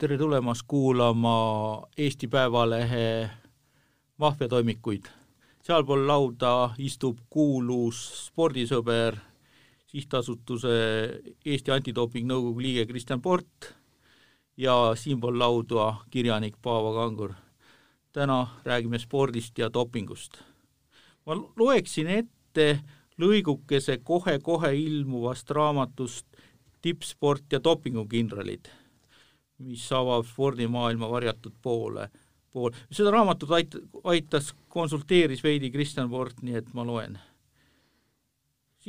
tere tulemast kuulama Eesti Päevalehe maffiatoimikuid. sealpool lauda istub kuulus spordisõber, sihtasutuse Eesti Antidoping Nõukogu liige Kristjan Port ja siinpool lauda kirjanik Paavo Kangur. täna räägime spordist ja dopingust. ma loeksin ette lõigukese kohe-kohe ilmuvast raamatust Tippsport ja dopingukindralid mis avab spordimaailma varjatud poole, pool. seda raamatut ait-, aitas, konsulteeris veidi Kristjan Port, nii et ma loen.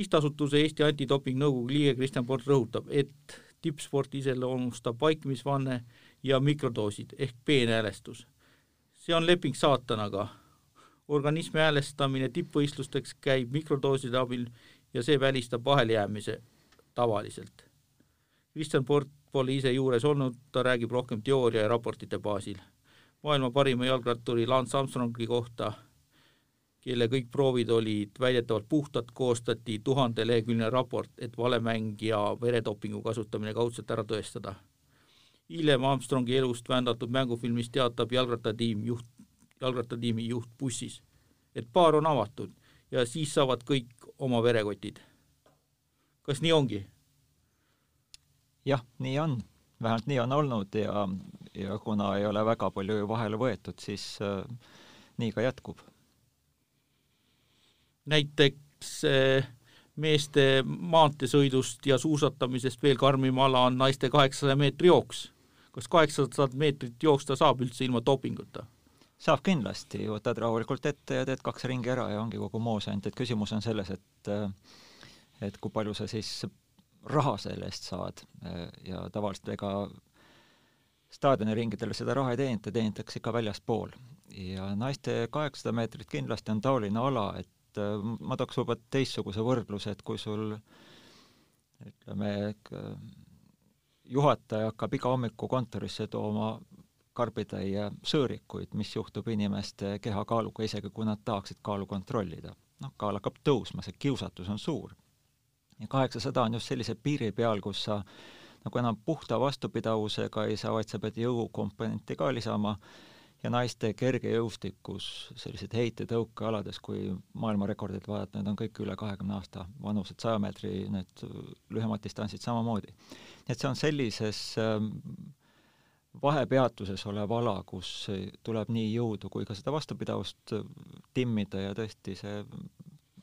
Sihtasutuse Eesti Antidoping Nõukogu liige Kristjan Port rõhutab, et tippsporti iseloomustab vaikimisvanne ja mikrodoosid ehk peenhäälestus. see on leping saatanaga. organismi häälestamine tippvõistlusteks käib mikrodooside abil ja see välistab vahelejäämise tavaliselt. Kristjan Port pole ise juures olnud, ta räägib rohkem teooria ja raportite baasil. maailma parima jalgratturi Lance Armstrongi kohta, kelle kõik proovid olid väidetavalt puhtad, koostati tuhandeleheküljeline raport, et valemäng ja veredopingu kasutamine kaudselt ära tõestada. hiljem Armstrongi elust vändatud mängufilmis teatab jalgrattatiim juht, jalgrattatiimi juht bussis, et baar on avatud ja siis saavad kõik oma verekotid. kas nii ongi? jah, nii on, vähemalt nii on olnud ja, ja kuna ei ole väga palju vahele võetud, siis äh, nii ka jätkub. Näiteks äh, meeste maanteesõidust ja suusatamisest veel karmim ala on naiste kaheksasaja meetri jooks. kas kaheksasada meetrit jooksta saab üldse ilma dopinguta? saab kindlasti, võtad rahulikult ette ja teed kaks ringi ära ja ongi kogu moos, ainult et küsimus on selles, et äh, et kui palju sa siis raha selle eest saad ja tavaliselt ega staadioniringidel seda raha ei teenita, teenitakse ikka väljaspool. ja naiste kaheksasada meetrit kindlasti on taoline ala, et äh, ma tooks võib-olla teistsuguse võrdluse, et kui sul ütleme, juhataja hakkab iga hommiku kontorisse tooma karbitäie sõõrikuid, mis juhtub inimeste kehakaaluga, isegi kui nad tahaksid kaalu kontrollida. noh, kaal hakkab tõusma, see kiusatus on suur ja kaheksasada on just sellise piiri peal, kus sa nagu enam puhta vastupidavusega ei saa, vaid sa pead jõukomponenti ka lisama ja naiste kergejõustikus sellised heitetõukealades, kui maailmarekordid vaadata, need on kõik üle kahekümne aasta vanused, saja meetri need lühemad distantsid samamoodi. nii et see on sellises ähm, vahepeatuses olev ala, kus tuleb nii jõudu kui ka seda vastupidavust timmida ja tõesti see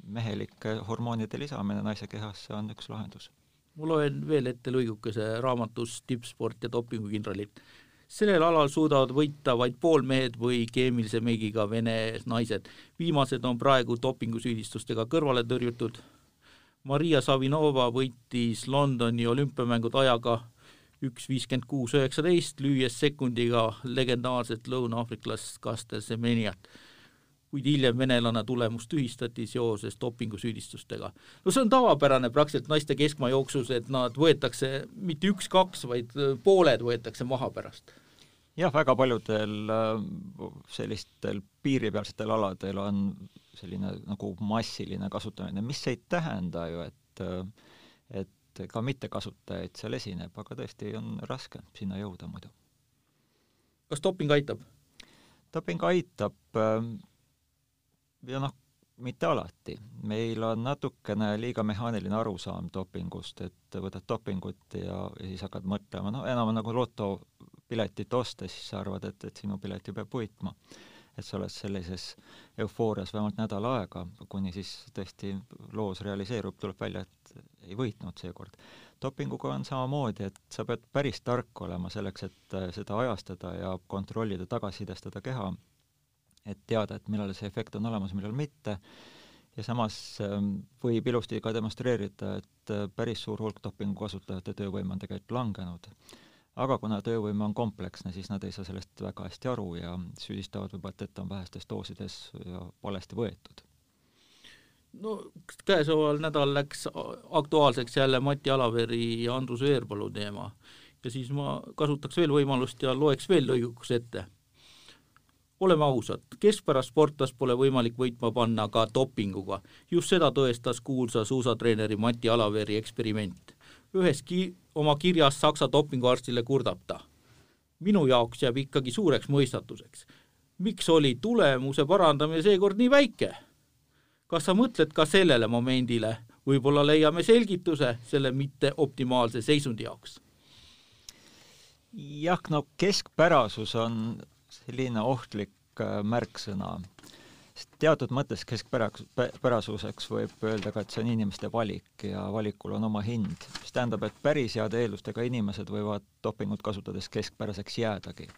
mehelike hormoonide lisamine naise kehasse on üks lahendus. ma loen veel ette lõigukese raamatus Tippsport ja dopingukindralid. Sellel alal suudavad võita vaid poolmehed või keemilise meigiga vene naised. viimased on praegu dopingusüüdistustega kõrvale tõrjutud. Maria Savinova võitis Londoni olümpiamängud ajaga üks viiskümmend kuus üheksateist, lüües sekundiga legendaarset lõuna-aafriklast Kastel Semeniat kuid hiljem venelane tulemus tühistati seoses dopingusüüdistustega. no see on tavapärane praktiliselt naiste keskmaajooksus, et nad võetakse mitte üks-kaks, vaid äh, pooled võetakse maha pärast. jah, väga paljudel äh, sellistel piiripealsetel aladel on selline nagu massiline kasutamine, mis ei tähenda ju, et äh, et ka mittekasutajaid seal esineb, aga tõesti on raske sinna jõuda muidu. kas doping aitab? doping aitab ja noh, mitte alati. meil on natukene liiga mehaaniline arusaam dopingust, et võtad dopingut ja, ja siis hakkad mõtlema, no enam nagu lotopiletit osta, siis sa arvad, et, et sinu pilet ju peab võitma. et sa oled sellises eufoorias vähemalt nädal aega, kuni siis tõesti loos realiseerub, tuleb välja, et ei võitnud seekord. dopinguga on samamoodi, et sa pead päris tark olema selleks, et seda ajastada ja kontrollida, tagasisidestada keha et teada, et millal see efekt on olemas, millal mitte, ja samas ähm, võib ilusti ka demonstreerida, et äh, päris suur hulk dopingu kasutajate töövõime on tegelikult langenud. aga kuna töövõime on kompleksne, siis nad ei saa sellest väga hästi aru ja süüdistavad võib-olla, et on vähestes doosides ja valesti võetud. no käesoleval nädal läks aktuaalseks jälle Mati Alaveri ja Andrus Veerpalu teema ja siis ma kasutaks veel võimalust ja loeks veel lõiguks ette. Oleme ausad, keskpärast sportlast pole võimalik võitma panna ka dopinguga. just seda tõestas kuulsa suusatreeneri Mati Alaveri eksperiment. ühes ki-, oma kirjas Saksa dopinguarstile kurdab ta. minu jaoks jääb ikkagi suureks mõistatuseks. miks oli tulemuse parandamine seekord nii väike? kas sa mõtled ka sellele momendile, võib-olla leiame selgituse selle mitteoptimaalse seisundi jaoks jah, no keskpärasus on selline ohtlik äh, märksõna. teatud mõttes keskpärasuseks võib öelda ka, et see on inimeste valik ja valikul on oma hind, mis tähendab, et päris heade eeldustega inimesed võivad dopingut kasutades keskpäraseks jäädagi.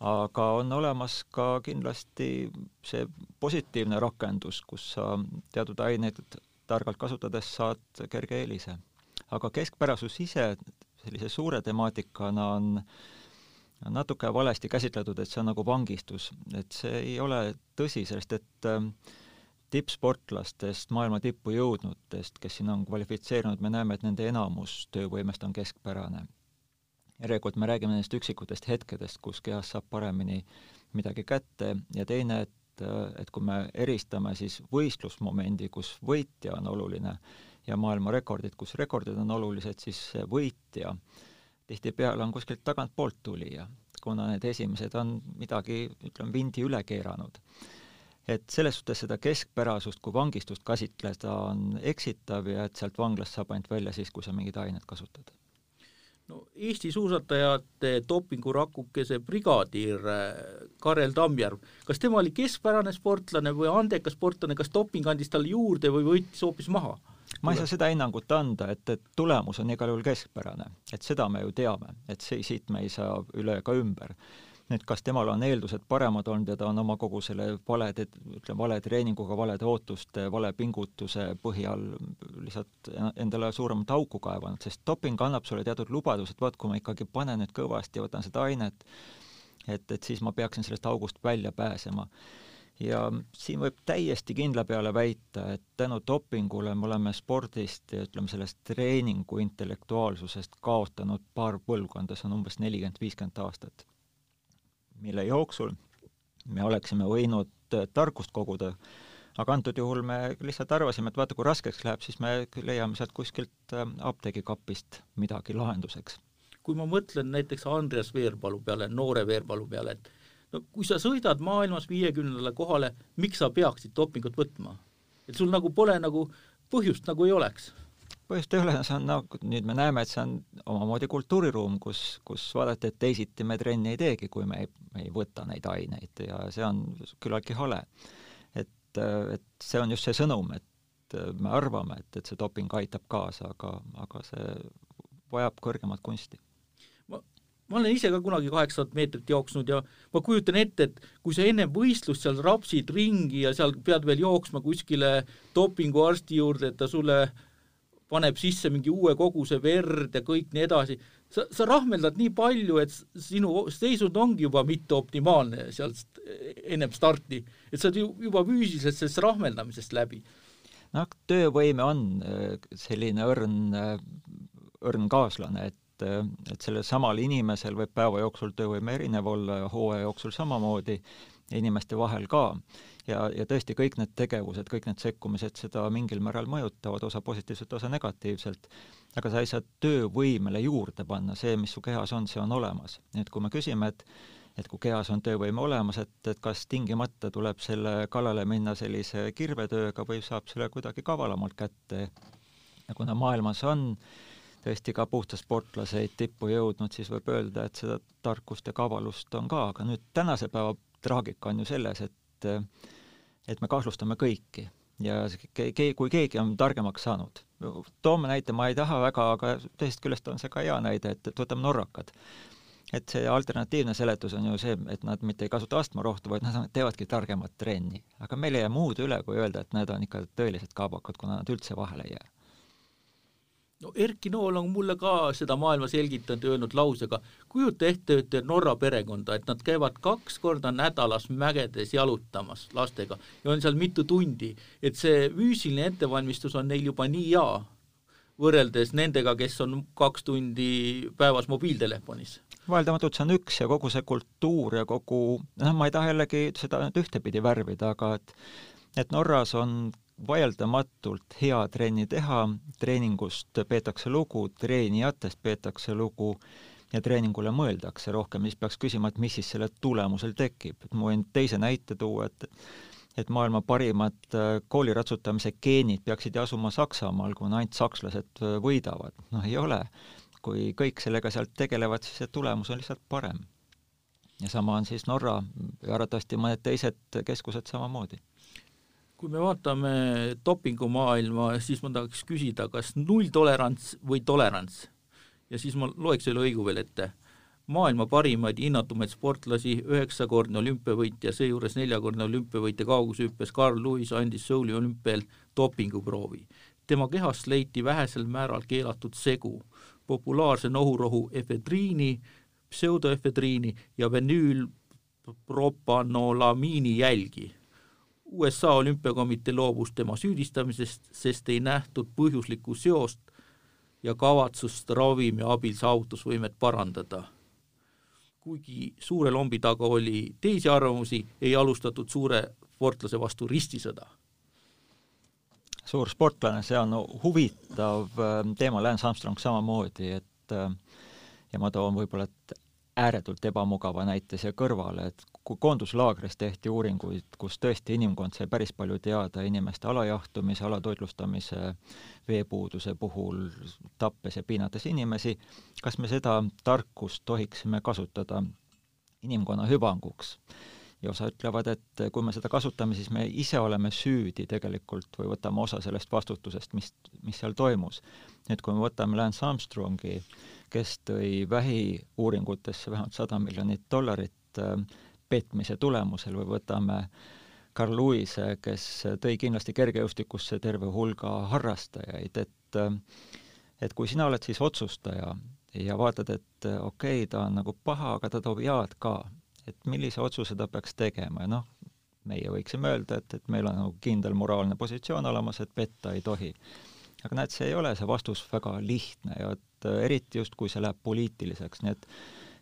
aga on olemas ka kindlasti see positiivne rakendus, kus sa teatud aineid targalt kasutades saad kerge eelise. aga keskpärasus ise sellise suure temaatikana on natuke valesti käsitletud, et see on nagu vangistus, et see ei ole tõsi, sest et ähm, tippsportlastest, maailma tippu jõudnutest, kes sinna on kvalifitseerunud, me näeme, et nende enamus töövõimest on keskpärane. järelikult me räägime nendest üksikutest hetkedest, kus kehas saab paremini midagi kätte ja teine, et, äh, et kui me eristame siis võistlusmomendi, kus võitja on oluline, ja maailmarekordid, kus rekordid on olulised, siis võitja tihtipeale on kuskilt tagantpoolt tulija, kuna need esimesed on midagi, ütleme, vindi üle keeranud. et selles suhtes seda keskpärasust kui vangistust käsitleda on eksitav ja et sealt vanglast saab ainult välja siis, kui sa mingit ainet kasutad no Eesti suusatajate dopingurakukese brigaadir äh, Karel Tammjärv, kas tema oli keskpärane sportlane või andekas sportlane, kas doping andis talle juurde või võttis hoopis maha? Ma ei saa seda hinnangut anda, et, et tulemus on igal juhul keskpärane, et seda me ju teame, et see, siit me ei saa üle ega ümber. nüüd kas temal on eeldused paremad olnud ja ta on oma kogu selle valede, ütleme, vale treeninguga, valede ootuste, vale pingutuse põhjal lihtsalt endale suuremat auku kaevanud, sest doping annab sulle teatud lubadused, vaat kui ma ikkagi panen nüüd kõvasti, võtan seda ainet, et, et siis ma peaksin sellest august välja pääsema ja siin võib täiesti kindla peale väita, et tänu dopingule me oleme spordist ja ütleme, sellest treeningu intellektuaalsusest kaotanud paar põlvkonda, see on umbes nelikümmend, viiskümmend aastat, mille jooksul me oleksime võinud tarkust koguda, aga antud juhul me lihtsalt arvasime, et vaata, kui raskeks läheb, siis me leiame sealt kuskilt äh, apteegikapist midagi lahenduseks. kui ma mõtlen näiteks Andreas Veerpalu peale, noore Veerpalu peale, et no kui sa sõidad maailmas viiekümnendale kohale, miks sa peaksid dopingut võtma? et sul nagu pole nagu põhjust nagu ei oleks põhjust ei ole, see on nagu, nüüd me näeme, et see on omamoodi kultuuriruum, kus, kus vaadati, et teisiti me trenni ei teegi, kui me ei, me ei võta neid aineid ja see on küllaltki hale. et, et see on just see sõnum, et me arvame, et, et see doping aitab kaasa, aga, aga see vajab kõrgemat kunsti ma olen ise ka kunagi kaheksasada meetrit jooksnud ja ma kujutan ette, et kui sa enne võistlust seal rapsid ringi ja seal pead veel jooksma kuskile dopinguarsti juurde, et ta sulle paneb sisse mingi uue koguse verd ja kõik nii edasi, sa, sa rahmeldad nii palju, et sinu seisund ongi juba mitteoptimaalne sealt ennem starti, et sa oled ju juba füüsiliselt sellest rahmeldamisest läbi. noh, töövõime on äh, selline õrn, äh, õrn kaaslane, et et, et sellel samal inimesel võib päeva jooksul töövõime erinev olla ja hooaja jooksul samamoodi, inimeste vahel ka. ja, ja tõesti, kõik need tegevused, kõik need sekkumised seda mingil määral mõjutavad, osa positiivselt, osa negatiivselt, aga sa ei saa töövõimele juurde panna, see, mis su kehas on, see on olemas. nii et kui me küsime, et et kui kehas on töövõime olemas, et, et kas tingimata tuleb selle kallale minna sellise kirvetööga või saab selle kuidagi kavalamalt kätte ja kuna maailmas on äh, tõesti ka puhtasportlaseid tippu jõudnud, siis võib öelda, et seda tarkust ja kavalust on ka, aga nüüd tänase päeva traagika on ju selles, et et me kahtlustame kõiki ja ke-, kui keegi on targemaks saanud, toome näite, ma ei taha väga, aga teisest küljest on see ka hea näide, et, et võtame norrakad. et see alternatiivne seletus on ju see, et nad mitte ei kasuta astmarohtu, vaid nad teevadki targemat trenni. aga meil ei jää muud üle, kui öelda, et need on ikka tõelised kaabakad, kuna nad üldse vahele ei jää no Erki Nool on mulle ka seda maailma selgitanud ja öelnud lausega, kujuta ette ühte Norra perekonda, et nad käivad kaks korda nädalas mägedes jalutamas lastega ja on seal mitu tundi, et see füüsiline ettevalmistus on neil juba nii hea, võrreldes nendega, kes on kaks tundi päevas mobiiltelefonis. Vaieldamatult see on üks ja kogu see kultuur ja kogu, noh, ma ei taha jällegi seda nüüd ühtepidi värvida, aga et et Norras on vaieldamatult hea trenni teha, treeningust peetakse lugu, treenijatest peetakse lugu ja treeningule mõeldakse rohkem, siis peaks küsima, et mis siis selle tulemusel tekib. et ma võin teise näite tuua, et et maailma parimad äh, kooliratsutamise geenid peaksid ju asuma Saksamaal, kuna ainult sakslased äh, võidavad. noh, ei ole. kui kõik sellega sealt tegelevad, siis see tulemus on lihtsalt parem. ja sama on siis Norra ja arvatavasti mõned teised keskused samamoodi kui me vaatame dopingumaailma, siis ma tahaks küsida, kas nulltolerants või tolerants? ja siis ma loeks selle õigu veel ette. maailma parimaid hinnatumaid sportlasi, üheksakordne olümpiavõitja, seejuures neljakordne olümpiavõitja kaugushüppes Carl Lewis andis Souli olümpial dopinguproovi. tema kehast leiti vähesel määral keelatud segu, populaarse nohurohu efedriini, pseudoefedriini ja venüülpropanolamiini jälgi USA olümpiakomitee loobus tema süüdistamisest, sest ei nähtud põhjuslikku seost ja kavatsust ravimi abil saavutusvõimet parandada. kuigi suure lombi taga oli teisi arvamusi, ei alustatud suure sportlase vastu ristisõda. suur sportlane, see on huvitav äh, teema, Lance Armstrong samamoodi, et äh, ja ma toon võib-olla, et ääretult ebamugava näite siia kõrvale, et koonduslaagris tehti uuringuid, kus tõesti inimkond sai päris palju teada inimeste alajahtumise, alatoitlustamise, veepuuduse puhul, tappes ja piinates inimesi, kas me seda tarkust tohiksime kasutada inimkonna hüvanguks? ja osa ütlevad, et kui me seda kasutame, siis me ise oleme süüdi tegelikult või võtame osa sellest vastutusest, mis, mis seal toimus. nüüd, kui me võtame Lance Armstrongi, kes tõi vähiuuringutesse vähemalt sada miljonit dollarit äh, petmise tulemusel või võtame Carl Lewis'e, kes tõi kindlasti kergejõustikusse terve hulga harrastajaid, et et kui sina oled siis otsustaja ja vaatad, et okei okay,, ta on nagu paha, aga ta toob head ka, et millise otsuse ta peaks tegema ja noh, meie võiksime öelda, et, et meil on nagu kindel moraalne positsioon olemas, et petta ei tohi. aga näed, see ei ole see vastus väga lihtne ja et eriti just, kui see läheb poliitiliseks, nii et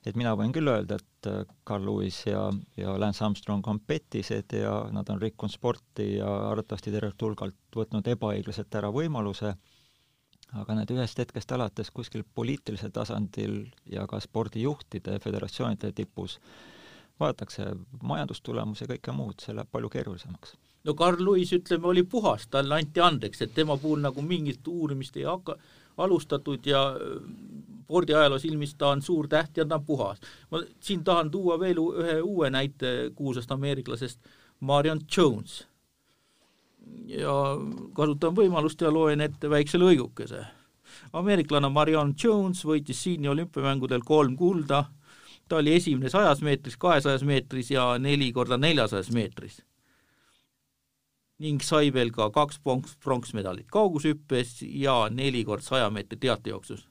et mina võin küll öelda, et äh, Carl Lewis ja, ja Lance Armstrong on petised ja nad on rikkunud sporti ja arvatavasti tervelt hulgalt võtnud ebaõiglaselt ära võimaluse, aga need ühest hetkest alates kuskil poliitilisel tasandil ja ka spordijuhtide, föderatsioonide tipus vaadatakse majandustulemusi ja kõike muud, see läheb palju keerulisemaks. No Carl Lewis, ütleme, oli puhas, talle anti andeks, et tema puhul nagu mingit uurimist ei hakka, alustatud ja spordiajaloo silmis ta on suur täht ja ta on puhas. ma siin tahan tuua veel ühe uue näite kuulsast ameeriklasest, Marion Jones. ja kasutan võimalust ja loen ette väikse lõigukese. ameeriklane Marion Jones võitis Sydney olümpiamängudel kolm kulda, ta oli esimene sajas meetris, kahesajas meetris ja neli korda neljasajas meetris ning sai veel ka kaks pronksmedalit kaugushüppes ja neli kord saja meetri teatejooksus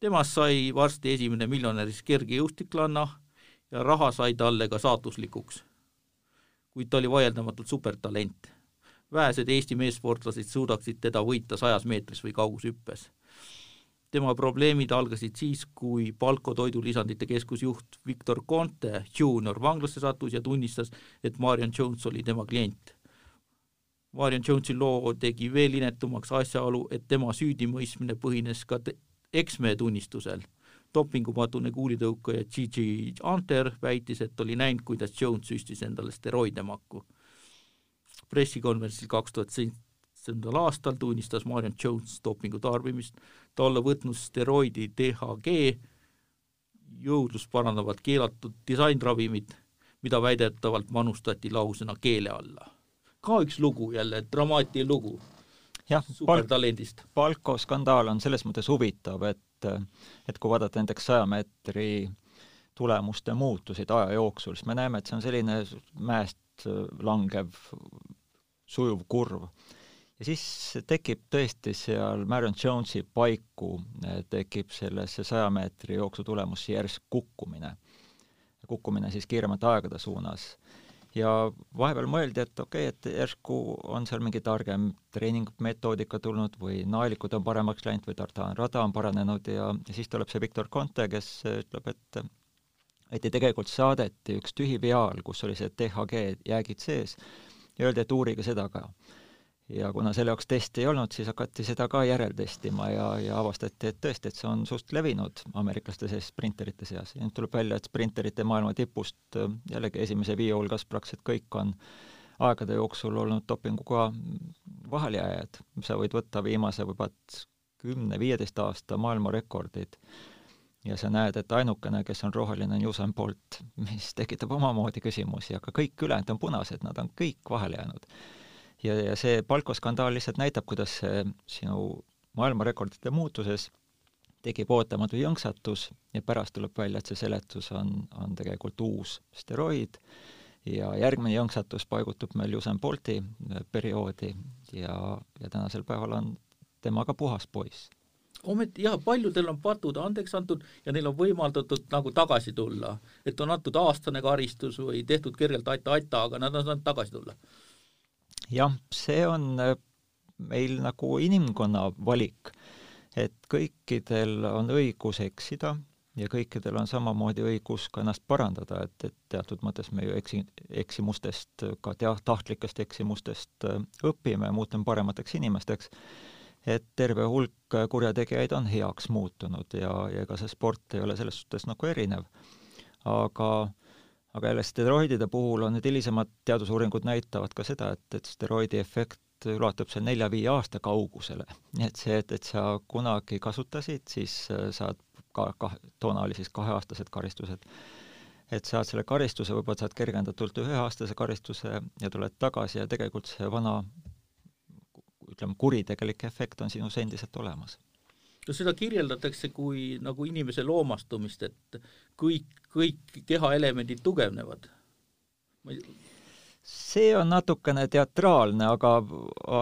temast sai varsti esimene miljonäris kergejõustiklanna ja raha sai talle ka saatuslikuks. kuid ta oli vaieldamatult supertalent. vähesed Eesti meessportlased suudaksid teda võita sajas meetris või kaugushüppes. tema probleemid algasid siis, kui Palko toidulisandite keskusjuht Victor Conte juunior vanglasse sattus ja tunnistas, et Marion Jones oli tema klient Marion Jonesi loo tegi veel inetumaks asjaolu, et tema süüdimõistmine põhines ka eksmehe tunnistusel. dopingupadune kuulitõukaja Gigi Anter väitis, et oli näinud, kuidas Jones süstis endale steroide makku. pressikonverentsil kaks tuhat seitsmendal aastal tunnistas Marion Jones dopingu tarbimist, ta olla võtnud steroidi DHG, jõudlust parandavad keelatud disainravimid, mida väidetavalt manustati lausena keele alla. Ka üks lugu jälle, dramaatiline lugu jah, supertalendist. Palko skandaal on selles mõttes huvitav, et et kui vaadata näiteks saja meetri tulemuste muutuseid aja jooksul, siis me näeme, et see on selline mäest langev sujuv kurv. ja siis tekib tõesti seal Marion Jonesi paiku, tekib sellesse saja meetri jooksu tulemusse järsk kukkumine. kukkumine siis kiiremate aegade suunas. Ja vahepeal mõeldi, et okei okay,, et järsku on seal mingi targem treeningmetoodika tulnud või naelikud on paremaks läinud või tartaan rada on paranenud ja, ja siis tuleb see Victor Conte, kes ütleb, et et tegelikult saadeti üks tühi viaal, kus oli see DHG jäägid sees ja öeldi, et uurige seda ka ja kuna selle jaoks testi ei olnud, siis hakati seda ka järeltestima ja, ja avastati, et tõesti, et see on suht levinud ameeriklaste sees sprinterite seas. Ja nüüd tuleb välja, et sprinterite maailma tipust äh, jällegi esimese viie hulgas praktiliselt kõik on aegade jooksul olnud dopinguga vahelejääjad, sa võid võtta viimase võib-olla kümne-viieteist aasta maailmarekordid ja sa näed, et ainukene, kes on roheline, on Usain Bolt, mis tekitab omamoodi küsimusi, aga kõik ülejäänud on punased, nad on kõik vahele jäänud ja, ja see palkoskandaal lihtsalt näitab, kuidas see sinu maailmarekordite muutuses tekib ootamatu jõnksatus ja pärast tuleb välja, et see seletus on, on tegelikult uus steroid. Ja järgmine jõnksatus paigutub meil Usain Bolti perioodi ja, ja tänasel päeval on tema ka puhas poiss. Ometi jah, paljudel on patud andeks antud ja neil on võimaldatud nagu tagasi tulla, et on antud aastane karistus või tehtud kergelt aita-aita, aga nad on saanud tagasi tulla jah, see on äh, meil nagu inimkonna valik, et kõikidel on õigus eksida ja kõikidel on samamoodi õigus ka ennast parandada, et, et teatud mõttes me ju eksi, eksimustest, ka tea-, tahtlikest eksimustest äh, õpime, muutume paremateks inimesteks, et terve hulk kurjategijaid on heaks muutunud ja, ja ega see sport ei ole selles suhtes nagu erinev. aga aga jälle steroidide puhul on need hilisemad teadusuuringud näitavad ka seda, et, et steroidi efekt ulatub seal nelja-viie aasta kaugusele. nii et see, et, et sa kunagi kasutasid, siis äh, saad ka, kah-, toona oli siis kaheaastased karistused, et saad selle karistuse, võib-olla saad kergendatult üheaastase karistuse ja tuled tagasi ja tegelikult see vana ütleme, kuritegelik efekt on sinus endiselt olemas no seda kirjeldatakse kui nagu inimese loomastumist, et kõik, kõik kehaelemendid tugevnevad. See on natukene teatraalne, aga,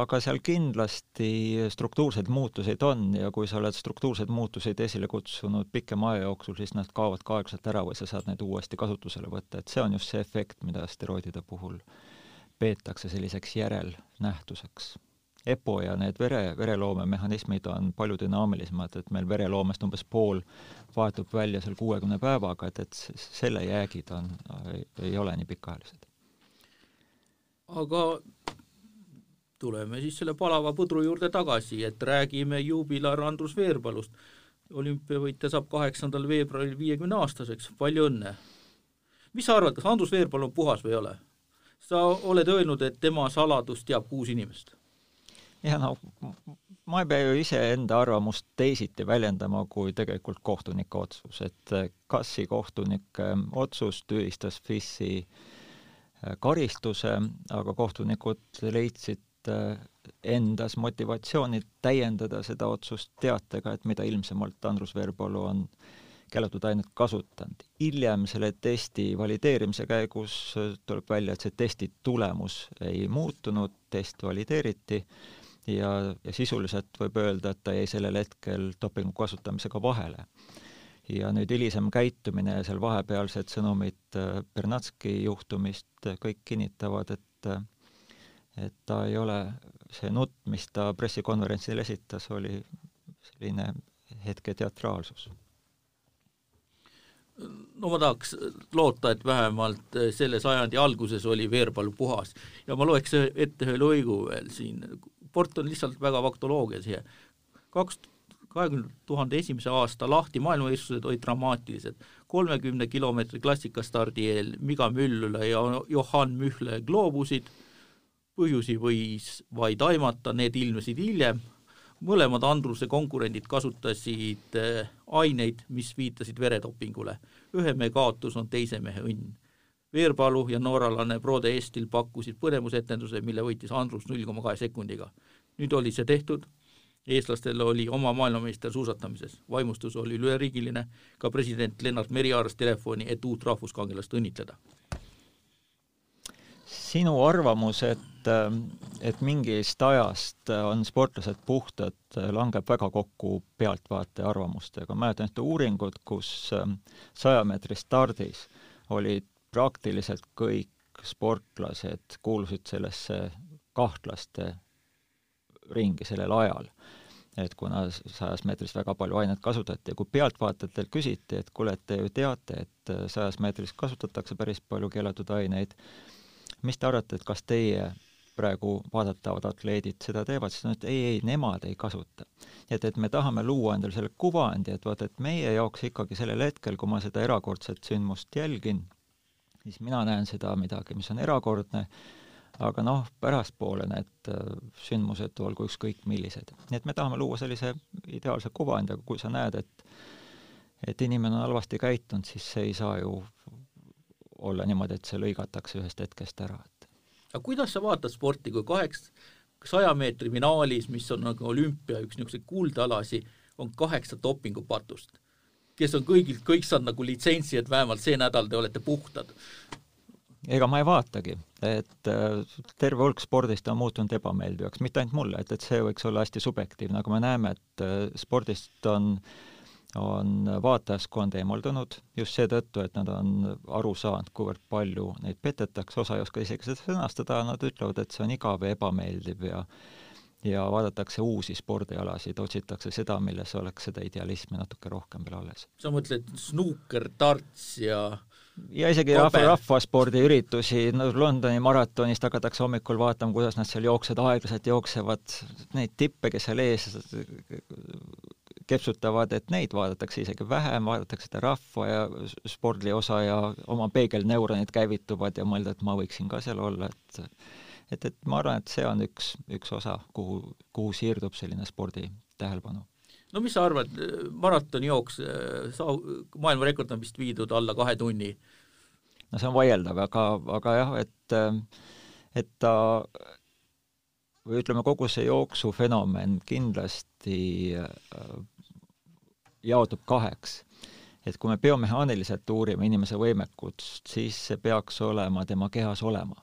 aga seal kindlasti struktuurseid muutuseid on ja kui sa oled struktuurseid muutuseid esile kutsunud pikema aja jooksul, siis nad kaovad ka aeglaselt ära või sa saad need uuesti kasutusele võtta, et see on just see efekt, mida steroidide puhul peetakse selliseks järelnähtuseks EPO ja need vere, vereloomemehhanismid on palju dünaamilisemad, et meil vereloomest umbes pool vahetub välja seal kuuekümne päevaga, et, et selle jäägid on, ei ole nii pikaajalised. aga tuleme siis selle palava põdru juurde tagasi, et räägime juubilar Andrus Veerpalust. olümpiavõitja saab kaheksandal veebruaril viiekümne aastaseks, palju õnne! mis sa arvad, kas Andrus Veerpalu on puhas või ei ole? sa oled öelnud, et tema saladust teab kuus inimest ja no ma ei pea ju iseenda arvamust teisiti väljendama kui tegelikult kohtunike otsus, et eh, Kassi kohtunike otsus tühistas FIS-i eh, karistuse, aga kohtunikud leidsid eh, endas motivatsiooni täiendada seda otsust teatega, et mida ilmsemalt Andrus Veerpalu on keelatud ainet kasutanud. hiljem selle testi valideerimise käigus tuleb välja, et see testi tulemus ei muutunud, test valideeriti ja, ja sisuliselt võib öelda, et ta jäi sellel hetkel dopingu kasutamisega vahele. ja nüüd hilisem käitumine ja seal vahepealsed sõnumid äh, Bernatski juhtumist äh, kõik kinnitavad, et äh, et ta ei ole, see nutt, mis ta pressikonverentsil esitas, oli selline hetke teatraalsus no ma tahaks loota, et vähemalt selle sajandi alguses oli Veerpalu puhas. Ja ma loeks ette ühe lõigu veel siin sport on lihtsalt väga faktoloogia siia. kaks, kahekümne tuhande esimese aasta lahti maailmavõistlused olid dramaatilised. kolmekümne kilomeetri klassikastardi eel Miga Müllula ja Johann Mühle gloobusid, põhjusi võis vaid aimata, need ilmnesid hiljem, mõlemad Andruse konkurendid kasutasid eh, aineid, mis viitasid veredopingule. ühe mehe kaotus on teise mehe õnn Veerpalu ja nooralane Brode Estil pakkusid põnevusetenduse, mille võitis Andrus null koma kahe sekundiga. nüüd oli see tehtud, eestlastel oli oma maailmameister suusatamises, vaimustus oli üleriigiline, ka president Lennart Meri haaras telefoni, et uut rahvuskangelast õnnitleda. sinu arvamus, et, et mingist ajast on sportlased puhtad, langeb väga kokku pealtvaataja arvamustega. mäletan ühte uuringut, kus saja meetri stardis olid praktiliselt kõik sportlased kuulusid sellesse kahtlaste ringi sellel ajal. et kuna sajas meetris väga palju ainet kasutati ja kui pealtvaatajatelt küsiti, et kuule, et te ju teate, et sajas meetris kasutatakse päris palju keelatud aineid, mis te arvate, et kas teie praegu vaadatavad atleedid seda teevad, siis nad ei, ei, nemad ei kasuta. et, et me tahame luua endale selle kuvandi, et vaata, et meie jaoks ikkagi sellel hetkel, kui ma seda erakordset sündmust jälgin, siis mina näen seda midagi, mis on erakordne, aga noh, pärastpoole need äh, sündmused olgu ükskõik millised. nii et me tahame luua sellise ideaalse kuvandi, aga kui sa näed, et et inimene on halvasti käitunud, siis see ei saa ju olla niimoodi, et see lõigatakse ühest hetkest ära, et aga kuidas sa vaatad sporti, kui kaheks, saja meetri finaalis, mis on nagu olümpia üks niisuguseid kuldalasi, on kaheksa dopingupatust, kes on kõigilt, kõik saanud nagu litsentsi, et vähemalt see nädal te olete puhtad? ega ma ei vaatagi, et äh, terve hulk spordist on muutunud ebameeldivaks, mitte ainult mulle, et, et see võiks olla hästi subjektiivne, aga me näeme, et äh, spordist on on vaatajaskond eemaldunud just seetõttu, et nad on aru saanud, kuivõrd palju neid petetakse, osa ei oska isegi seda sõnastada, nad ütlevad, et see on igav ja ebameeldiv ja ja vaadatakse uusi spordialasid, otsitakse seda, milles oleks seda idealismi natuke rohkem veel alles. sa mõtled snuuker, tarts ja ja isegi rahva, rahvaspordiüritusi, no Londoni maratonist hakatakse hommikul vaatama, kuidas nad seal jooksevad, aeglaselt jooksevad, neid tippe, kes seal ees kepsutavad, et neid vaadatakse isegi vähem, vaadatakse seda rahva ja spordi osa ja oma peegelneuronid käivituvad ja mõelda, et ma võiksin ka seal olla, et et, et ma arvan, et see on üks, üks osa, kuhu, kuhu siirdub selline spordi tähelepanu. no mis sa arvad, maratonijooks, sa, maailmarekord on vist viidud alla kahe tunni? no see on vaieldav, aga, aga jah, et et ta või ütleme, kogu see jooksufenomen kindlasti jaotub kaheks. et kui me biomehaaniliselt uurime inimese võimekust, siis see peaks olema tema kehas olema.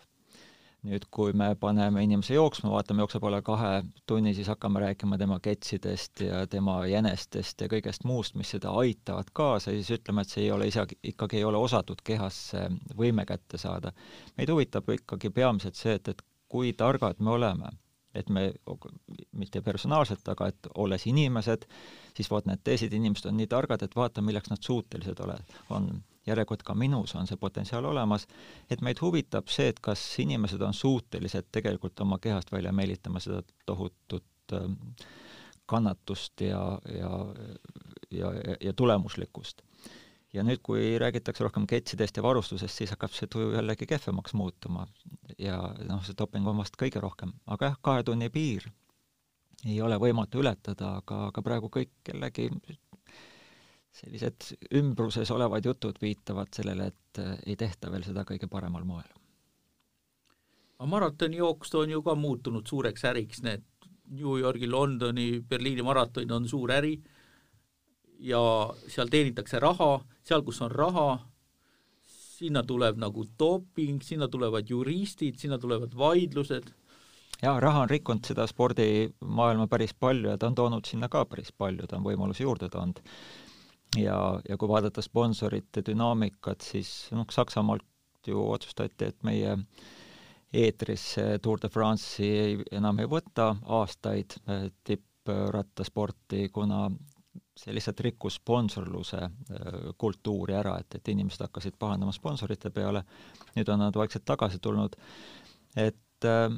Nüüd, kui me paneme inimese jooksma, vaatame, jookseb alla kahe tunni, siis hakkame rääkima tema ketsidest ja tema jänestest ja kõigest muust, mis seda aitavad kaasa ja siis ütleme, et see ei ole isegi, ikkagi ei ole osatud kehasse võime kätte saada. meid huvitab ikkagi peamiselt see, et, et kui targad me oleme et me, mitte personaalselt, aga et olles inimesed, siis vot need teised inimesed on nii targad, et vaata, milleks nad suutelised ole-, on. Järelikult ka minus on see potentsiaal olemas, et meid huvitab see, et kas inimesed on suutelised tegelikult oma kehast välja meelitama seda tohutut ähm, kannatust ja, ja, ja, ja, ja tulemuslikkust ja nüüd, kui räägitakse rohkem ketsidest ja varustusest, siis hakkab see tuju jällegi kehvemaks muutuma. ja noh, see doping on vast kõige rohkem, aga jah, kahe tunni piir ei ole võimatu ületada, aga, aga praegu kõik jällegi sellised ümbruses olevad jutud viitavad sellele, et ei tehta veel seda kõige paremal moel. aga maratonijooks on ju ka muutunud suureks äriks, need New Yorgi, Londoni, Berliini maratonid on suur äri ja seal teenitakse raha, seal, kus on raha, sinna tuleb nagu doping, sinna tulevad juristid, sinna tulevad vaidlused. jaa, raha on rikkunud seda spordimaailma päris palju ja ta on toonud sinna ka päris palju, ta on võimalusi juurde toonud. Ja, ja kui vaadata sponsorite dünaamikat, siis noh, Saksamaalt ju otsustati, et meie eetrisse Tour de France'i enam ei võta aastaid eh, tipprattasporti, kuna see lihtsalt rikkus sponsorluse äh, kultuuri ära, et, et inimesed hakkasid pahandama sponsorite peale, nüüd on nad vaikselt tagasi tulnud, et, äh,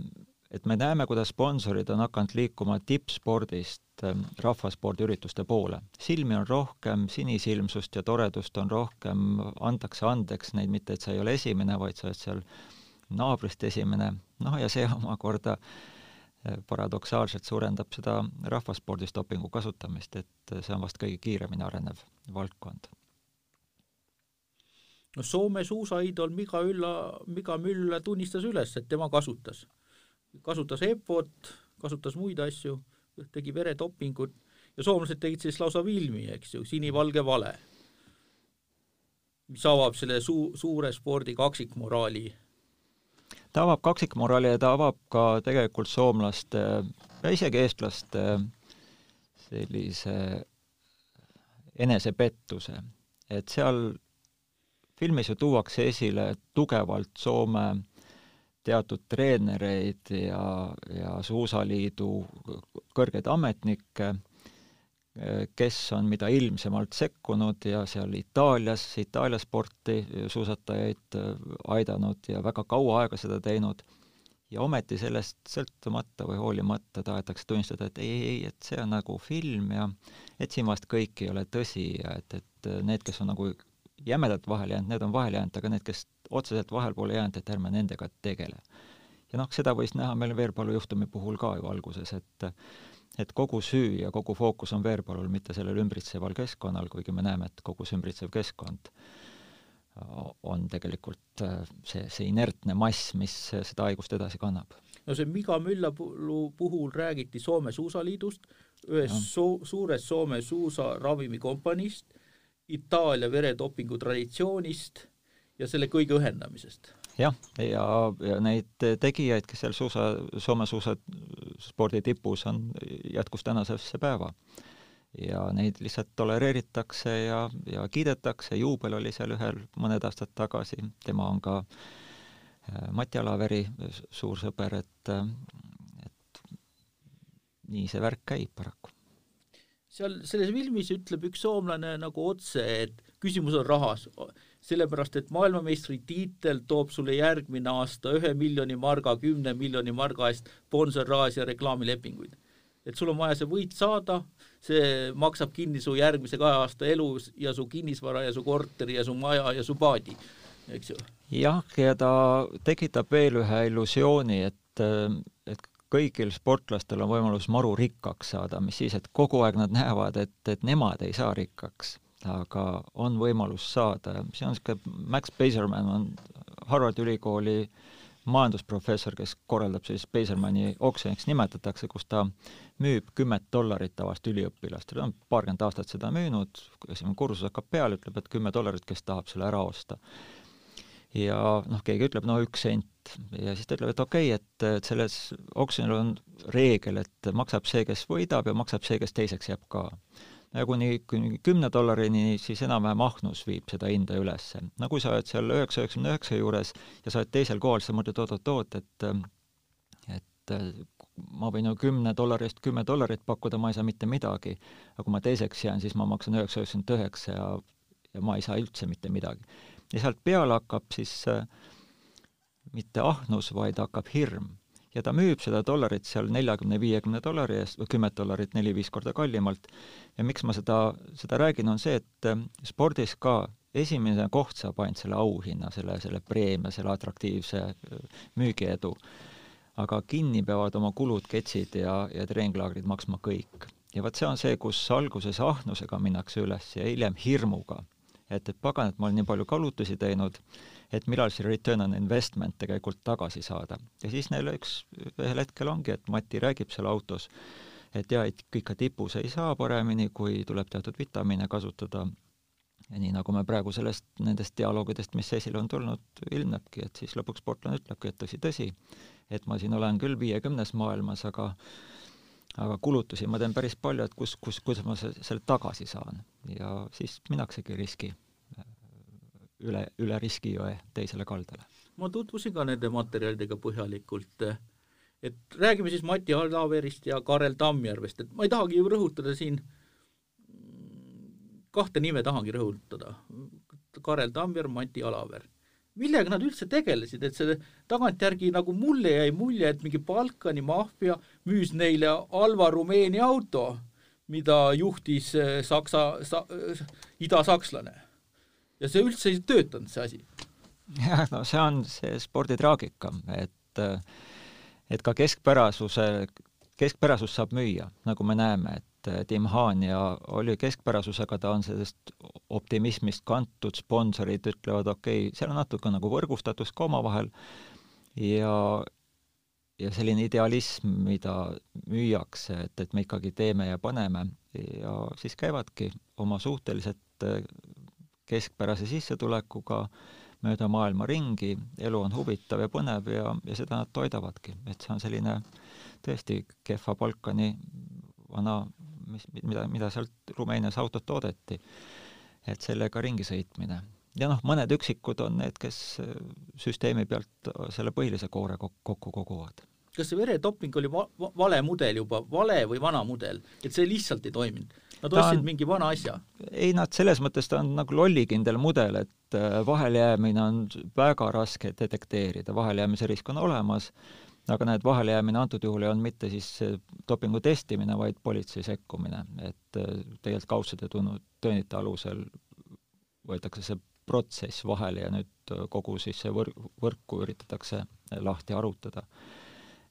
et me näeme, kuidas sponsorid on hakanud liikuma tippspordist rahvaspordiürituste poole. silmi on rohkem, sinisilmsust ja toredust on rohkem, antakse andeks neid, mitte et sa ei ole esimene, vaid sa oled seal naabrist esimene, noh ja see omakorda äh, paradoksaalselt suurendab seda rahvaspordis dopingu kasutamist, et see on vast kõige kiiremini arenev valdkond. no Soome suusaiidol Mika Ülla, Mika Müll tunnistas üles, et tema kasutas, kasutas EPO-t, kasutas muid asju, tegi veredopingut ja soomlased tegid siis lausa filmi, eks ju, sinivalge vale, mis avab selle suu-, suure spordi kaksikmoraali. Ta avab kaksikmoraali ja ta avab ka tegelikult soomlaste ja isegi eestlaste sellise enesepettuse, et seal filmis ju tuuakse esile tugevalt Soome teatud treenereid ja, ja Suusaliidu kõrgeid ametnikke, kes on mida ilmsemalt sekkunud ja seal Itaalias, Itaalia sporti suusatajaid aidanud ja väga kaua aega seda teinud, ja ometi sellest sõltumata või hoolimata tahetakse tunnistada, et ei, ei, ei, et see on nagu film ja et siin vast kõik ei ole tõsi ja et, et need, kes on nagu jämedalt vahele jäänud, need on vahele jäänud, aga need, kes otseselt vahel pole jäänud, et ärme nendega tegele. ja noh, seda võis näha meil Veerpalu juhtumi puhul ka ju alguses, et et kogu süü ja kogu fookus on Veerpalul, mitte sellel ümbritseval keskkonnal, kuigi me näeme, et kogu see ümbritsev keskkond on tegelikult see, see inertne mass, mis seda haigust edasi kannab. no see Miga Müllalu puhul räägiti Soome Suusaliidust, ühest so suurest Soome suusaravimikompaniist, Itaalia veredopingu traditsioonist ja selle kõige ühendamisest. jah, ja, ja neid tegijaid, kes seal suusa, Soome suusaspordi tipus on, jätkus tänasesse päeva. ja neid lihtsalt tolereeritakse ja, ja kiidetakse, juubel oli seal ühel mõned aastad tagasi, tema on ka äh, Mati Alaveri suur sõber, et, et nii see värk käib paraku seal selles filmis ütleb üks soomlane nagu otse, et küsimus on rahas, sellepärast et maailmameistritiitel toob sulle järgmine aasta ühe miljoni marga, kümne miljoni marga eest sponsorraas ja reklaamilepinguid. et sul on vaja see võit saada, see maksab kinni su järgmise kahe aasta elu ja su kinnisvara ja su korteri ja su maja ja su paadi, eks ju. jah, ja ta tekitab veel ühe illusiooni, et, et kõigil sportlastel on võimalus maru rikkaks saada, mis siis, et kogu aeg nad näevad, et, et nemad ei saa rikkaks, aga on võimalus saada ja see on niisugune, Max Beiserman on Harvardi ülikooli majandusprofessor, kes korraldab sellist Beisermani oksjoniks nimetatakse, kus ta müüb kümmet dollarit tavalist üliõpilast, ta on paarkümmend aastat seda müünud, esimene kursus hakkab peale, ütleb, et kümme dollarit, kes tahab selle ära osta ja noh, keegi ütleb, no üks sent ja siis ta ütleb, et okei okay,, et, et selles oksjonil on reegel, et maksab see, kes võidab ja maksab see, kes teiseks jääb ka. ja kuni, kuni kümne dollarini siis enam-vähem ahnus viib seda hinda üles. no kui sa oled seal üheksa, üheksakümne üheksa juures ja sa oled teisel kohal, siis sa mõtled oot-oot-oot, et et ma võin ju kümne dollari eest kümme dollarit pakkuda, ma ei saa mitte midagi. aga kui ma teiseks jään, siis ma maksan üheksa, üheksakümmend üheksa ja, ja ma ei saa üldse mitte midagi ja sealt peale hakkab siis äh, mitte ahnus, vaid hakkab hirm. ja ta müüb seda dollarit seal neljakümne, viiekümne dollari eest või kümmet dollarit neli-viis korda kallimalt. ja miks ma seda, seda räägin, on see, et äh, spordis ka esimene koht saab ainult selle auhinna, selle, selle preemia, selle atraktiivse äh, müügiedu. aga kinni peavad oma kulud, ketsid ja, ja treeninglaagrid maksma kõik. ja vot see on see, kus alguses ahnusega minnakse üles ja hiljem hirmuga et, et pagan, et ma olen nii palju kulutusi teinud, et millal see return on investment tegelikult tagasi saada. ja siis neil üks, ühel hetkel ongi, et Mati räägib seal autos, et jaa, et ikka tipus ei saa paremini, kui tuleb teatud vitamiine kasutada, ja nii, nagu me praegu sellest, nendest dialoogidest, mis esile on tulnud, ilmnebki, et siis lõpuks sportlane ütlebki, et tõsi, tõsi, et ma siin olen küll viiekümnes maailmas, aga aga kulutusi ma teen päris palju, et kus, kus, kuidas ma selle tagasi saan. ja siis minnaksegi riski, üle, üle riskijõe teisele kaldale. ma tutvusin ka nende materjalidega põhjalikult, et räägime siis Mati Alaverist ja Karel Tammjärvest, et ma ei tahagi ju rõhutada siin, kahte nime tahangi rõhutada, Karel Tammjärv, Mati Alaver millega nad üldse tegelesid, et see tagantjärgi nagu mulle jäi mulje, et mingi Balkani maffia müüs neile halva Rumeenia auto, mida juhtis eh, saksa sa,, eh, idasakslane. ja see üldse ei töötanud, see asi. jah, no see on see sporditraagika, et et ka keskpärasuse, keskpärasus saab müüa, nagu me näeme, et et Tim Haanja oli keskpärasusega, ta on sellest optimismist kantud, sponsorid ütlevad, okei okay,, seal on natuke nagu võrgustatus ka omavahel. Ja ja selline idealism, mida müüakse, et, et me ikkagi teeme ja paneme ja siis käivadki oma suhteliselt keskpärase sissetulekuga mööda maailma ringi, elu on huvitav ja põnev ja, ja seda nad toidavadki, et see on selline tõesti kehva Balkani vana, mis, mida, mida sealt Rumeenias autot toodeti, et sellega ringi sõitmine. ja noh, mõned üksikud on need, kes süsteemi pealt selle põhilise koore kokku koguvad kas see veretoping oli va vale mudel juba, vale või vana mudel, et see lihtsalt ei toiminud? Nad ostsid mingi vana asja? ei, nad selles mõttes, ta on nagu lollikindel mudel, et äh, vahelejäämine on väga raske detekteerida, vahelejäämise risk on olemas, aga näed, vahelejäämine antud juhul ei olnud mitte siis dopingu testimine, vaid politsei sekkumine, et äh, tegelikult kaudsete tunnu-, tõendite alusel võetakse see protsess vahele ja nüüd äh, kogu siis see võr-, võrku üritatakse lahti arutada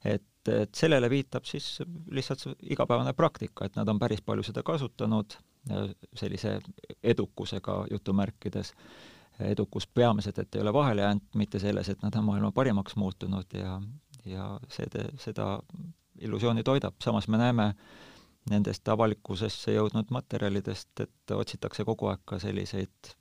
et, et sellele viitab siis lihtsalt see igapäevane praktika, et nad on päris palju seda kasutanud sellise edukusega jutumärkides, edukus peamiselt, et ei ole vahele jäänud, mitte selles, et nad on maailma parimaks muutunud ja, ja see, seda illusiooni toidab, samas me näeme nendest avalikkusesse jõudnud materjalidest, et otsitakse kogu aeg ka selliseid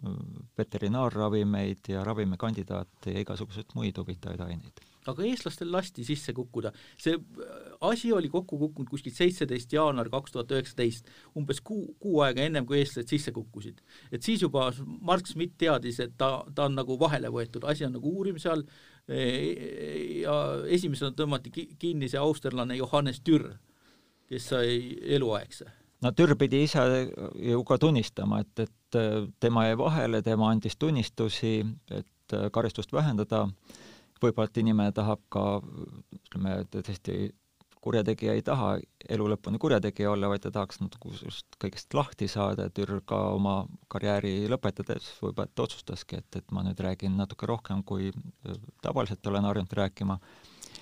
veterinaarravimeid ja ravimikandidaate ja igasuguseid muid huvitavaid aineid aga eestlastel lasti sisse kukkuda. see äh, asi oli kokku kukkunud kuskil seitseteist jaanuar kaks tuhat üheksateist, umbes kuu, kuu aega ennem, kui eestlased sisse kukkusid. et siis juba Mark Schmidt teadis, et ta, ta on nagu vahele võetud, asi on nagu uurimise all ja esimesena tõmmati kinni see austerlane Johannes Türr, kes sai eluaegse. No Türr pidi ise ju ka tunnistama, et, et tema jäi vahele, tema andis tunnistusi, et karistust vähendada. Võib-olla et inimene tahab ka ütleme, tõesti kurjategija ei taha elu lõpuni kurjategija olla, vaid ta tahaks natuke just kõigest lahti saada, et Jürg ka oma karjääri lõpetades võib-olla et otsustaski, et, et ma nüüd räägin natuke rohkem, kui tavaliselt olen harjunud rääkima.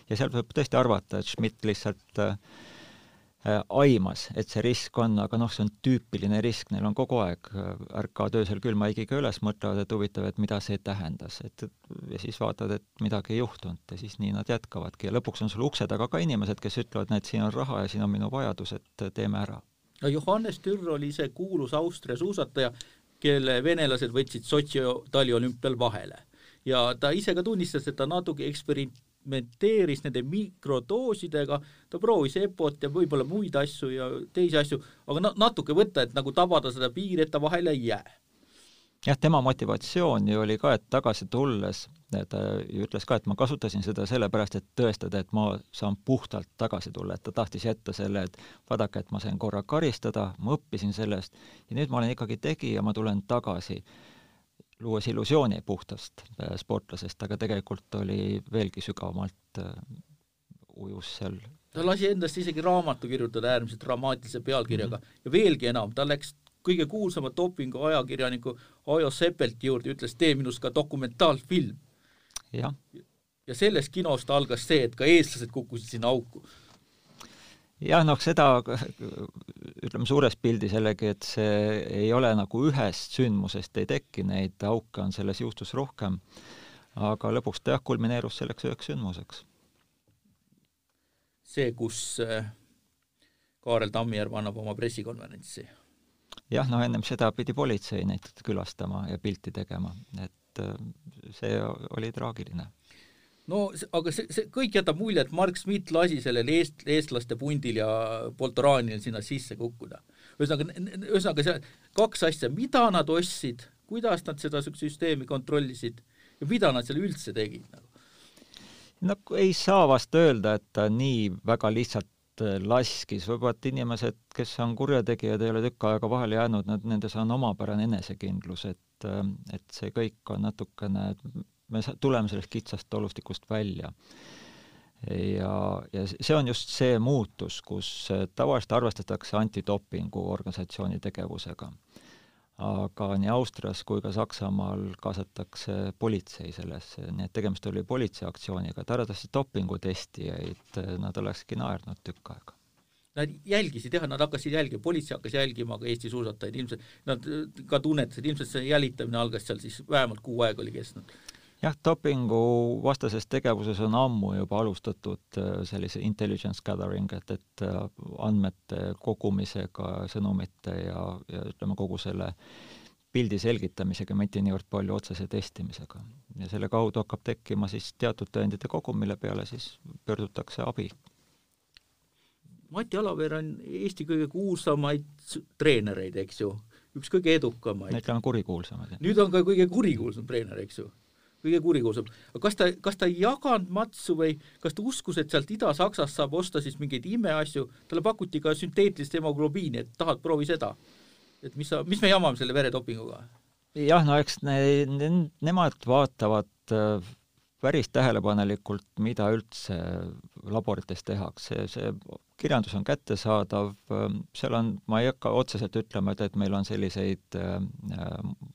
ja seal võib tõesti arvata, et Schmidt lihtsalt äh, Äh, aimas, et see risk on, aga noh, see on tüüpiline risk, neil on kogu aeg, äh, ärkavad öösel külma haigiga üles, mõtlevad, et huvitav, et mida see tähendas, et ja siis vaatavad, et midagi ei juhtunud ja siis nii nad jätkavadki ja lõpuks on sul ukse taga ka inimesed, kes ütlevad, näed, siin on raha ja siin on minu vajadus, et teeme ära. no Johannes Türr oli see kuulus Austria suusataja, kelle venelased võtsid Sotši taliolümpial vahele ja ta ise ka tunnistas, et ta natuke eksperiment eksperimenteeris nende mikrodoosidega, ta proovis EPO-t ja võib-olla muid asju ja teisi asju, aga na-, natuke võtta, et nagu tabada seda piiri, et ta vahele ei jää. jah, tema motivatsioon ju oli ka, et tagasi tulles, ta ju ütles ka, et ma kasutasin seda sellepärast, et tõestada, et ma saan puhtalt tagasi tulla, et ta tahtis jätta selle, et vaadake, et ma sain korra karistada, ma õppisin sellest ja nüüd ma olen ikkagi tegija, ma tulen tagasi luues illusiooni puhtast äh, sportlasest, aga tegelikult oli veelgi sügavamalt äh, ujus seal ta lasi endast isegi raamatu kirjutada äärmiselt dramaatilise pealkirjaga mm -hmm. ja veelgi enam, ta läks kõige kuulsama dopingu ajakirjaniku Ajo Seppelti juurde, ütles, tee minust ka dokumentaalfilm. ja sellest kinost algas see, et ka eestlased kukkusid sinna auku jah, noh, seda ütleme suures pildis jällegi, et see ei ole nagu ühest sündmusest ei teki, neid auke on selles juhtus rohkem, aga lõpuks ta jah, kulmineerus selleks üheks sündmuseks. see, kus äh, Kaarel Tammjärv annab oma pressikonverentsi? jah, no ennem seda pidi politsei neid külastama ja pilti tegema, et äh, see oli traagiline no aga see, see kõik jätab mulje, et Mark Schmidt lasi sellel eest, eestlaste pundil ja Poltoraanil sinna sisse kukkuda. ühesõnaga, ühesõnaga see kaks asja, mida nad ostsid, kuidas nad seda süsteemi kontrollisid ja mida nad seal üldse tegid nagu? no ei saa vast öelda, et ta nii väga lihtsalt äh, laskis, võib-olla et inimesed, kes on kurjategijad, ei ole tükk aega vahele jäänud, nad, nendes on omapärane enesekindlus, et, äh, et see kõik on natukene me tuleme sellest kitsast olustikust välja. ja, ja see on just see muutus, kus tavaliselt arvestatakse antidopingu organisatsiooni tegevusega. aga nii Austrias kui ka Saksamaal kaasatakse politsei sellesse, nii et tegemist oli politseiaktsiooniga, et arvatavasti dopingutestijaid nad olekski naernud tükk aega Nad jälgisid jah, nad hakkasid jälgima, politsei hakkas jälgima ka Eesti suusatajaid, ilmselt nad ka tunnetasid, ilmselt see jälitamine algas seal siis vähemalt kuu aega oli kestnud jah, dopingu vastases tegevuses on ammu juba alustatud äh, sellise intelligence gathering, et, et äh, andmete kogumisega, sõnumite ja, ja ütleme, kogu selle pildi selgitamisega, mitte niivõrd palju otsese testimisega. ja selle kaudu hakkab tekkima siis teatud tõendite kogum, mille peale siis pöördutakse abi. Mati Alaver on Eesti kõige kuulsamaid treenereid, eks ju, üks kõige edukamaid. ütleme kurikuulsamaid. nüüd on ka kõige kurikuulsam treener, eks ju kõige kurikuulsam. aga kas ta, kas ta ei jaganud matsu või kas ta uskus, et sealt Ida-Saksast saab osta siis mingeid imeasju, talle pakuti ka sünteetilist hemoglobiini, et tahad, proovi seda et mis sa, mis me jamame selle veredopinguga? jah, no eks ne, ne, nemad vaatavad äh, päris tähelepanelikult, mida üldse laborites tehakse, see kirjandus on kättesaadav, ähm, seal on, ma ei hakka otseselt ütlema, et, et meil on selliseid äh,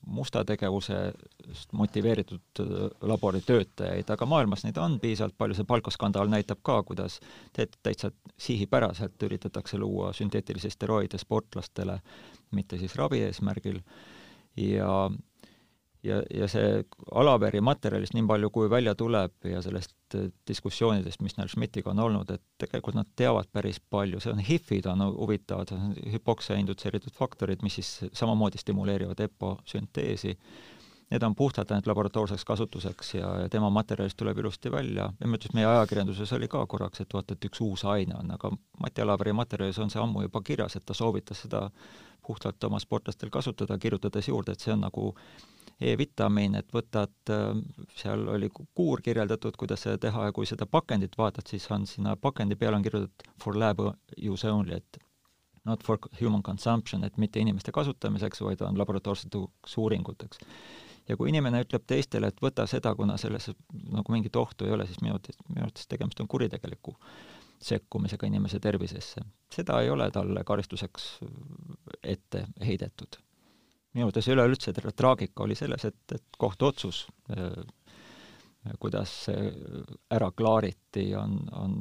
musta tegevusest motiveeritud äh, laboritöötajaid, aga maailmas neid on piisavalt palju, see palkoskandaal näitab ka, kuidas täitsa sihipäraselt üritatakse luua sünteetilisi steroide sportlastele, mitte siis ravi eesmärgil, ja ja, ja see Alaveri materjalist nii palju, kui välja tuleb ja sellest äh, diskussioonidest, mis neil Schmidtiga on olnud, et tegelikult nad teavad päris palju, see on HIF-id on huvitavad, hüpoksia indutseeritud faktorid, mis siis samamoodi stimuleerivad EPO sünteesi. Need on puhtalt ainult laboratoorseks kasutuseks ja, ja tema materjalist tuleb ilusti välja ja ma ütlesin, meie ajakirjanduses oli ka korraks, et vaata, et üks uus aine on, aga Mati Alaveri materjalis on see ammu juba kirjas, et ta soovitas seda puhtalt oma sportlastel kasutada, kirjutades juurde, et see on nagu E-vitamiin, et võtad, äh, seal oli kuur kirjeldatud, kuidas seda teha ja kui seda pakendit vaatad, siis on sinna pakendi peale on kirjutatud for lab use only, et not for human consumption, et mitte inimeste kasutamiseks, vaid on laboratoorseteks uuringuteks. ja kui inimene ütleb teistele, et võta seda, kuna selles nagu mingit ohtu ei ole, siis minu arvates, minu arvates tegemist on kuritegeliku sekkumisega inimese tervisesse. seda ei ole talle karistuseks ette heidetud minu arvates üleüldse traagika oli selles, et, et kohtuotsus, äh, kuidas see ära klaariti, on, on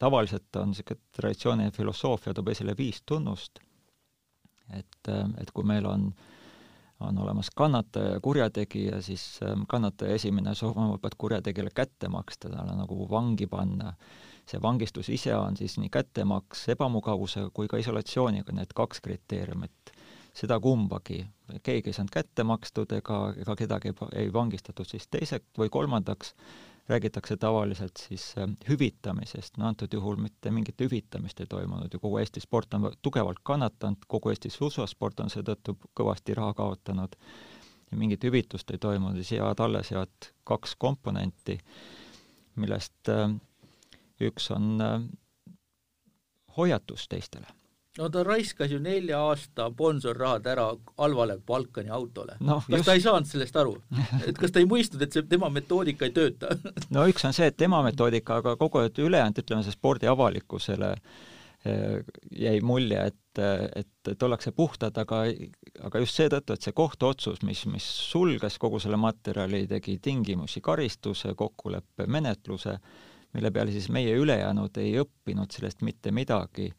tavaliselt on niisugune traditsiooniline filosoofia toob esile viis tunnust, et, äh, et kui meil on, on olemas kannataja ja kurjategija, siis äh, kannataja esimene soov on vabalt kurjategijale kätte maksta, talle nagu vangi panna. see vangistus ise on siis nii kättemaks ebamugavusega kui ka isolatsiooniga, need kaks kriteeriumit seda kumbagi, keegi ei saanud kätte makstud ega, ega kedagi ei, ei vangistatud, siis teiseks või kolmandaks. Räägitakse tavaliselt siis äh, hüvitamisest, no antud juhul mitte mingit hüvitamist ei toimunud ju, kogu Eesti sport on tugevalt kannatanud, kogu Eesti suusasport on seetõttu kõvasti raha kaotanud. Mingit hüvitust ei toimunud. Ja sead alles jäävad kaks komponenti, millest äh, üks on äh, hoiatus teistele no ta raiskas ju nelja aasta sponsorrahad ära halvale Balkani autole no,. kas just... ta ei saanud sellest aru? et kas ta ei mõistnud, et see tema metoodika ei tööta no üks on see, et tema metoodika, aga kogu ülejäänud, ütleme, see spordi avalikkusele eh, jäi mulje, et, et, et ollakse puhtad, aga, aga just seetõttu, et see kohtuotsus, mis, mis sulges kogu selle materjali, tegi tingimusi karistuse, kokkuleppe, menetluse, mille peale siis meie ülejäänud ei õppinud sellest mitte midagi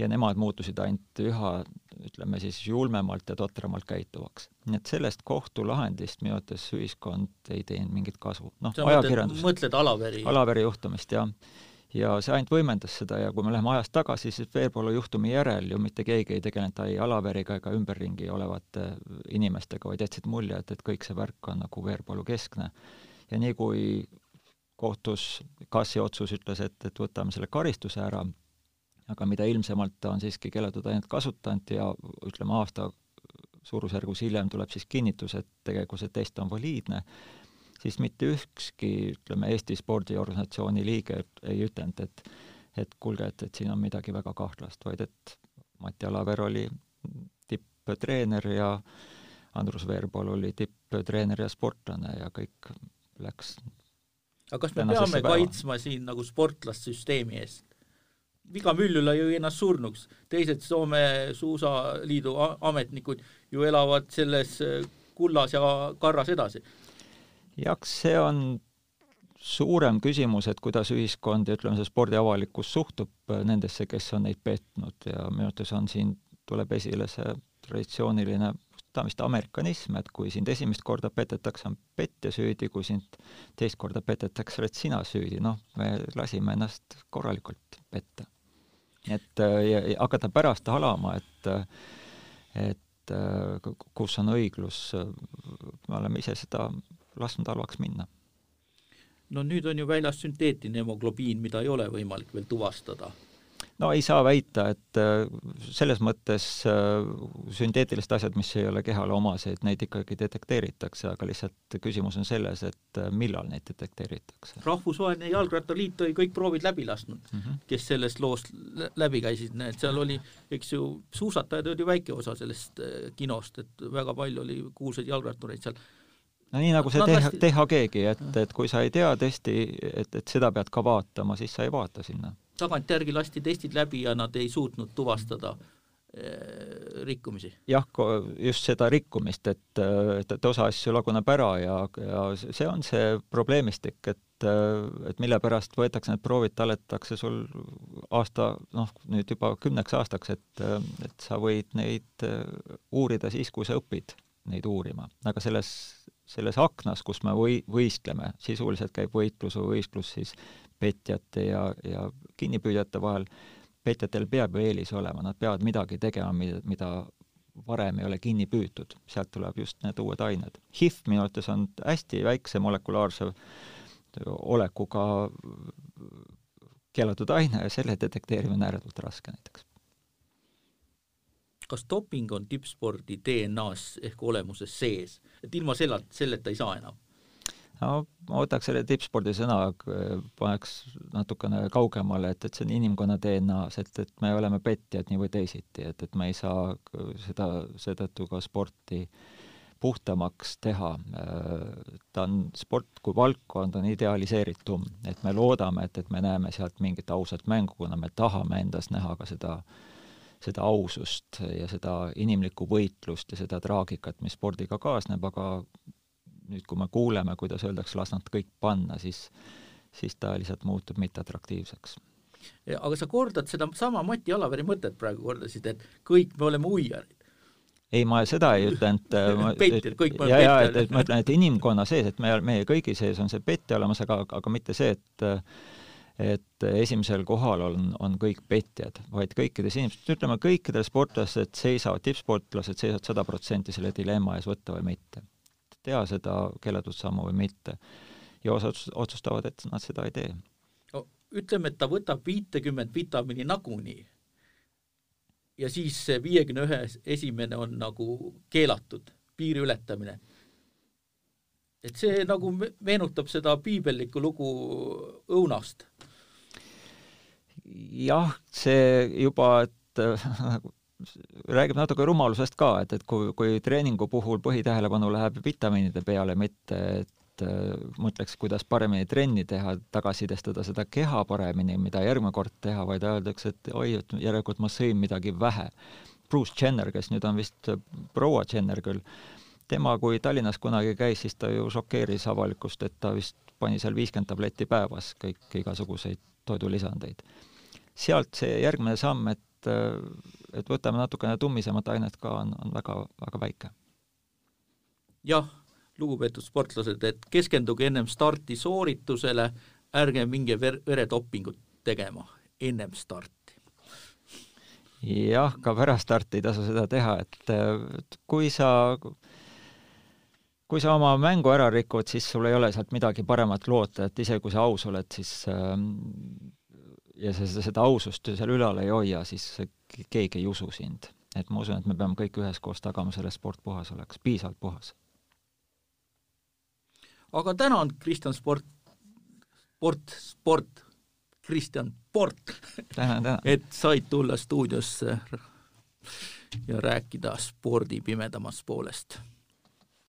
ja nemad muutusid ainult üha, ütleme siis, julmemalt ja totramalt käituvaks. nii et sellest kohtulahendist minu arvates ühiskond ei teinud mingit kasu. noh, ajakirjandus mõtled Alaveri? Alaveri juhtumist, jah. ja see ainult võimendas seda ja kui me läheme ajas tagasi, siis Veerpalu juhtumi järel ju mitte keegi ei tegelenud ei Alaveriga ega ümberringi olevate inimestega, vaid jätsid mulje, et, et kõik see värk on nagu Veerpalu keskne. ja nii kui kohtus Kassi otsus ütles, et, et võtame selle karistuse ära, aga mida ilmsemalt ta on siiski keelatud ainet kasutanud ja ütleme, aasta suurusjärgus hiljem tuleb siis kinnitus, et tegelikult see test on valiidne, siis mitte ükski, ütleme, Eesti spordiorganisatsiooni liige ei ütelnud, et et kuulge, et, et siin on midagi väga kahtlast, vaid et Mati Alaver oli tipptreener ja Andrus Veerpalu oli tipptreener ja sportlane ja kõik läks aga kas me peame päeva. kaitsma siin nagu sportlast süsteemi eest? Viga Müllula jõi ennast surnuks, teised Soome Suusaliidu ametnikud ju elavad selles äh, kullas ja karras edasi. jah, see on suurem küsimus, et kuidas ühiskond ja ütleme, see spordiavalikkus suhtub äh, nendesse, kes on neid petnud. Ja minu arvates on siin, tuleb esile see traditsiooniline ta on vist amerikanism, et kui sind esimest korda petetakse, on petja süüdi, kui sind teist korda petetakse, oled sina süüdi, noh, me lasime ennast korralikult petta et äh, ja, ja hakata pärast halama, et et et kus on õiglus, me oleme ise seda lasknud halvaks minna. no nüüd on ju väljas sünteetiline hemoglobiin, mida ei ole võimalik veel tuvastada no ei saa väita, et äh, selles mõttes äh, sünteetilised asjad, mis ei ole kehale omased, neid ikkagi detekteeritakse, aga lihtsalt küsimus on selles, et äh, millal neid detekteeritakse. rahvusvaheline Jalgrattaliit oli kõik proovid läbi lasknud mm, -hmm. kes sellest loost läbi käisid, näed, seal oli, eks ju, suusatajad olid ju väike osa sellest kinost, et väga palju oli kuulsaid jalgrattureid seal no nii nagu see TH, THG-gi, et, et kui sa ei tea tõesti, et, et seda pead ka vaatama, siis sa ei vaata sinna tagantjärgi lasti testid läbi ja nad ei suutnud tuvastada eh, rikkumisi. jah, just seda rikkumist, et, et, et osa asju laguneb ära ja, ja see on see probleemistik, et, et mille pärast võetakse need proovid, talletatakse sul aasta, noh, nüüd juba kümneks aastaks, et, et sa võid neid uurida siis, kui sa õpid neid uurima. aga selles, selles aknas, kus me või, võistleme, sisuliselt käib võitlus või võistlus siis petjate ja, ja kinnipüüdjate vahel, petjatel peab ju eelis olema, nad peavad midagi tegema, mida, mida varem ei ole kinni püütud, sealt tuleb just need uued ained. HIF minu arvates on hästi väikse molekulaarse olekuga keelatud aine ja selle detekteerimine on ääretult raske näiteks. kas doping on tippspordi DNA-s ehk olemuses sees, et ilma sellelt, selleta ei saa enam? No ma võtaks selle tippspordi sõna, paneks natukene kaugemale, et, et see on inimkonna DNA-s, et, et me oleme petjad nii või teisiti, et, et me ei saa seda, seetõttu ka sporti puhtamaks teha. ta on, sport kui valdkond on idealiseeritum, et me loodame, et, et me näeme sealt mingit ausat mängu, kuna me tahame endas näha ka seda seda ausust ja seda inimlikku võitlust ja seda traagikat, mis spordiga kaasneb, aga nüüd, kui me kuuleme, kuidas öeldakse, las nad kõik panna, siis, siis ta lihtsalt muutub mitteatraktiivseks. aga sa kordad seda sama Mati Alaveri mõtet praegu kordasid, et kõik me oleme uiarid ei, ma seda ei ütlenud petjad, kõik me oleme petjad. et, et ma ütlen, et inimkonna sees, et me, meie kõigi sees on see petja olemas, aga, aga mitte see, et et esimesel kohal on, on kõik petjad, vaid kõikides inimestes, ütleme kõikidel sportlased seisavad, tippsportlased seisavad sada protsenti selle dilemma ees võtta või mitte teha seda keelatud sammu või mitte. ja osad otsustavad, et nad seda ei tee no,. ütleme, et ta võtab viitekümmet vitamiini nagunii ja siis see viiekümne ühe esimene on nagu keelatud, piiri ületamine. et see nagu meenutab seda piibellikku lugu õunast. jah, see juba, et räägib natuke rumalusest ka, et, et kui, kui treeningu puhul põhitähelepanu läheb vitamiinide peale, mitte et äh, mõtleks, kuidas paremini trenni teha, tagasisidestada seda keha paremini, mida järgmine kord teha, vaid öeldakse, et oi, et järelikult ma sõin midagi vähe. Bruce Jenner, kes nüüd on vist proua Jenner küll, tema, kui Tallinnas kunagi käis, siis ta ju šokeeris avalikkust, et ta vist pani seal viiskümmend tabletti päevas, kõik igasuguseid toidulisandeid. sealt see järgmine samm, et et võtame natukene tummisemat ainet ka, on, on väga, väga väike. jah, lugupeetud sportlased, et keskenduge ennem starti sooritusele, ärge minge ver-, veretopingut tegema ennem starti. jah, ka pärast starti ei tasu seda teha, et kui sa kui sa oma mängu ära rikud, siis sul ei ole sealt midagi paremat loota, et isegi kui sa aus oled, siis ja sa seda, ausust seal ülal ei hoia, siis keegi ei usu sind. et ma usun, et me peame kõik üheskoos tagama selle, sport puhas oleks, piisavalt puhas. aga tänan, Kristjan Sport, sport, sport, Kristjan Port tänan, tänan. et said tulla stuudiosse ja rääkida spordi pimedamast poolest